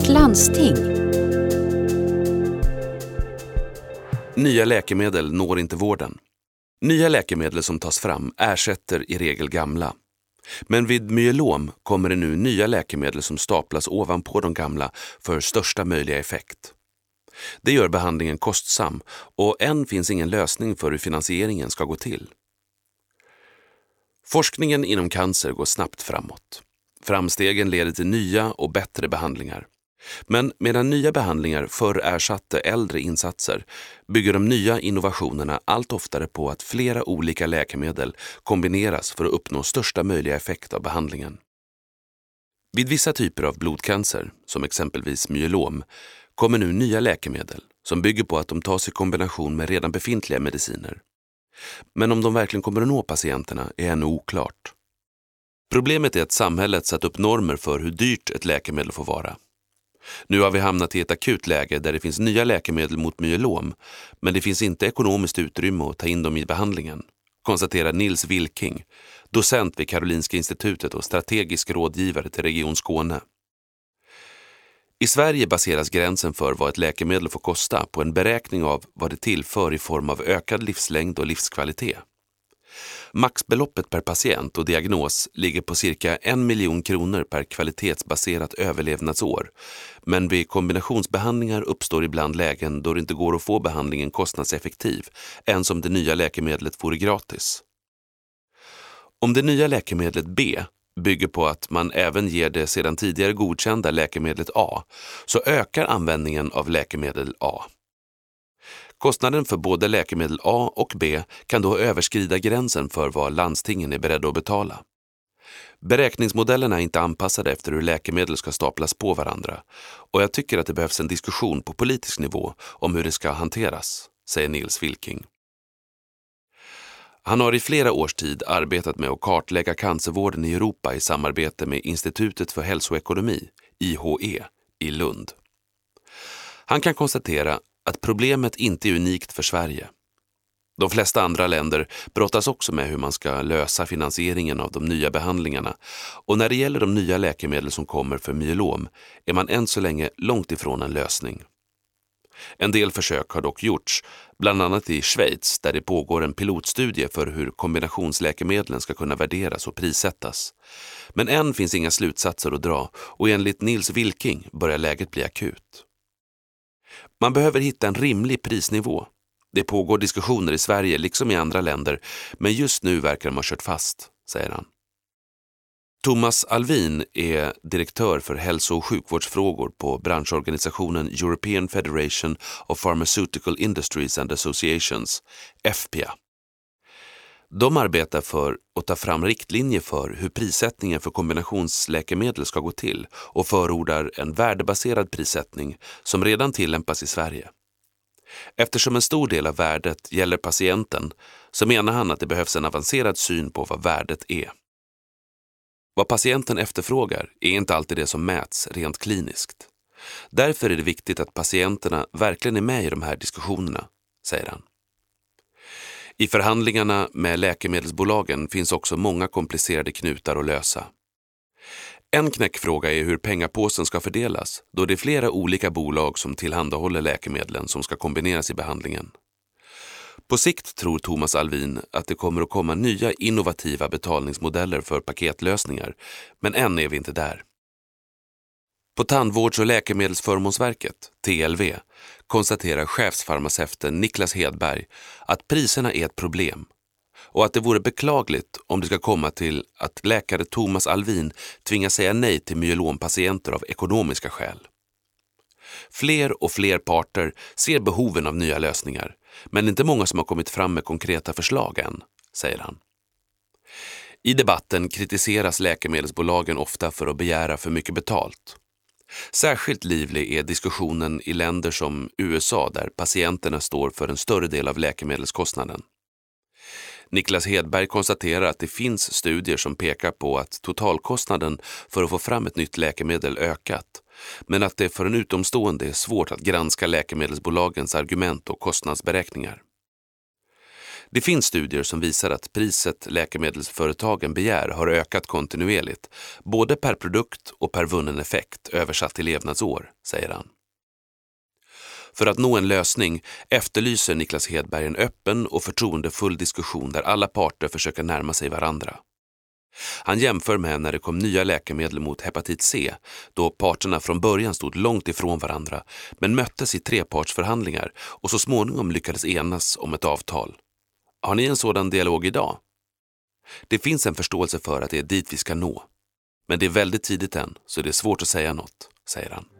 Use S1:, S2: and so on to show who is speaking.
S1: Vårt landsting.
S2: Nya läkemedel når inte vården. Nya läkemedel som tas fram ersätter i regel gamla. Men vid myelom kommer det nu nya läkemedel som staplas ovanpå de gamla för största möjliga effekt. Det gör behandlingen kostsam och än finns ingen lösning för hur finansieringen ska gå till. Forskningen inom cancer går snabbt framåt. Framstegen leder till nya och bättre behandlingar. Men medan nya behandlingar förr ersatte äldre insatser bygger de nya innovationerna allt oftare på att flera olika läkemedel kombineras för att uppnå största möjliga effekt av behandlingen. Vid vissa typer av blodcancer, som exempelvis myelom, kommer nu nya läkemedel som bygger på att de tas i kombination med redan befintliga mediciner. Men om de verkligen kommer att nå patienterna är ännu oklart. Problemet är att samhället satt upp normer för hur dyrt ett läkemedel får vara. Nu har vi hamnat i ett akut läge där det finns nya läkemedel mot myelom, men det finns inte ekonomiskt utrymme att ta in dem i behandlingen, konstaterar Nils Wilking, docent vid Karolinska institutet och strategisk rådgivare till Region Skåne. I Sverige baseras gränsen för vad ett läkemedel får kosta på en beräkning av vad det tillför i form av ökad livslängd och livskvalitet. Maxbeloppet per patient och diagnos ligger på cirka en miljon kronor per kvalitetsbaserat överlevnadsår. Men vid kombinationsbehandlingar uppstår ibland lägen då det inte går att få behandlingen kostnadseffektiv, ens om det nya läkemedlet vore gratis. Om det nya läkemedlet B bygger på att man även ger det sedan tidigare godkända läkemedlet A, så ökar användningen av läkemedel A. Kostnaden för både läkemedel A och B kan då överskrida gränsen för vad landstingen är beredda att betala. Beräkningsmodellerna är inte anpassade efter hur läkemedel ska staplas på varandra och jag tycker att det behövs en diskussion på politisk nivå om hur det ska hanteras, säger Nils Wilking. Han har i flera års tid arbetat med att kartlägga cancervården i Europa i samarbete med Institutet för hälsoekonomi, IHE, i Lund. Han kan konstatera att problemet inte är unikt för Sverige. De flesta andra länder brottas också med hur man ska lösa finansieringen av de nya behandlingarna och när det gäller de nya läkemedel som kommer för myelom är man än så länge långt ifrån en lösning. En del försök har dock gjorts, bland annat i Schweiz där det pågår en pilotstudie för hur kombinationsläkemedlen ska kunna värderas och prissättas. Men än finns inga slutsatser att dra och enligt Nils Wilking börjar läget bli akut. Man behöver hitta en rimlig prisnivå. Det pågår diskussioner i Sverige liksom i andra länder, men just nu verkar de ha kört fast, säger han. Thomas Alvin är direktör för hälso och sjukvårdsfrågor på branschorganisationen European Federation of Pharmaceutical Industries and Associations, FPA. De arbetar för att ta fram riktlinjer för hur prissättningen för kombinationsläkemedel ska gå till och förordar en värdebaserad prissättning som redan tillämpas i Sverige. Eftersom en stor del av värdet gäller patienten så menar han att det behövs en avancerad syn på vad värdet är. Vad patienten efterfrågar är inte alltid det som mäts rent kliniskt. Därför är det viktigt att patienterna verkligen är med i de här diskussionerna, säger han. I förhandlingarna med läkemedelsbolagen finns också många komplicerade knutar att lösa. En knäckfråga är hur pengapåsen ska fördelas då det är flera olika bolag som tillhandahåller läkemedlen som ska kombineras i behandlingen. På sikt tror Thomas Alvin att det kommer att komma nya innovativa betalningsmodeller för paketlösningar, men än är vi inte där. På Tandvårds och läkemedelsförmånsverket, TLV, konstaterar chefsfarmaceuten Niklas Hedberg att priserna är ett problem och att det vore beklagligt om det ska komma till att läkare Thomas Alvin tvingas säga nej till myelompatienter av ekonomiska skäl. Fler och fler parter ser behoven av nya lösningar, men det är inte många som har kommit fram med konkreta förslag än, säger han. I debatten kritiseras läkemedelsbolagen ofta för att begära för mycket betalt. Särskilt livlig är diskussionen i länder som USA där patienterna står för en större del av läkemedelskostnaden. Niklas Hedberg konstaterar att det finns studier som pekar på att totalkostnaden för att få fram ett nytt läkemedel ökat, men att det för en utomstående är svårt att granska läkemedelsbolagens argument och kostnadsberäkningar. Det finns studier som visar att priset läkemedelsföretagen begär har ökat kontinuerligt, både per produkt och per vunnen effekt översatt till levnadsår, säger han. För att nå en lösning efterlyser Niklas Hedberg en öppen och förtroendefull diskussion där alla parter försöker närma sig varandra. Han jämför med när det kom nya läkemedel mot hepatit C, då parterna från början stod långt ifrån varandra men möttes i trepartsförhandlingar och så småningom lyckades enas om ett avtal. Har ni en sådan dialog idag? Det finns en förståelse för att det är dit vi ska nå. Men det är väldigt tidigt än, så det är svårt att säga något, säger han.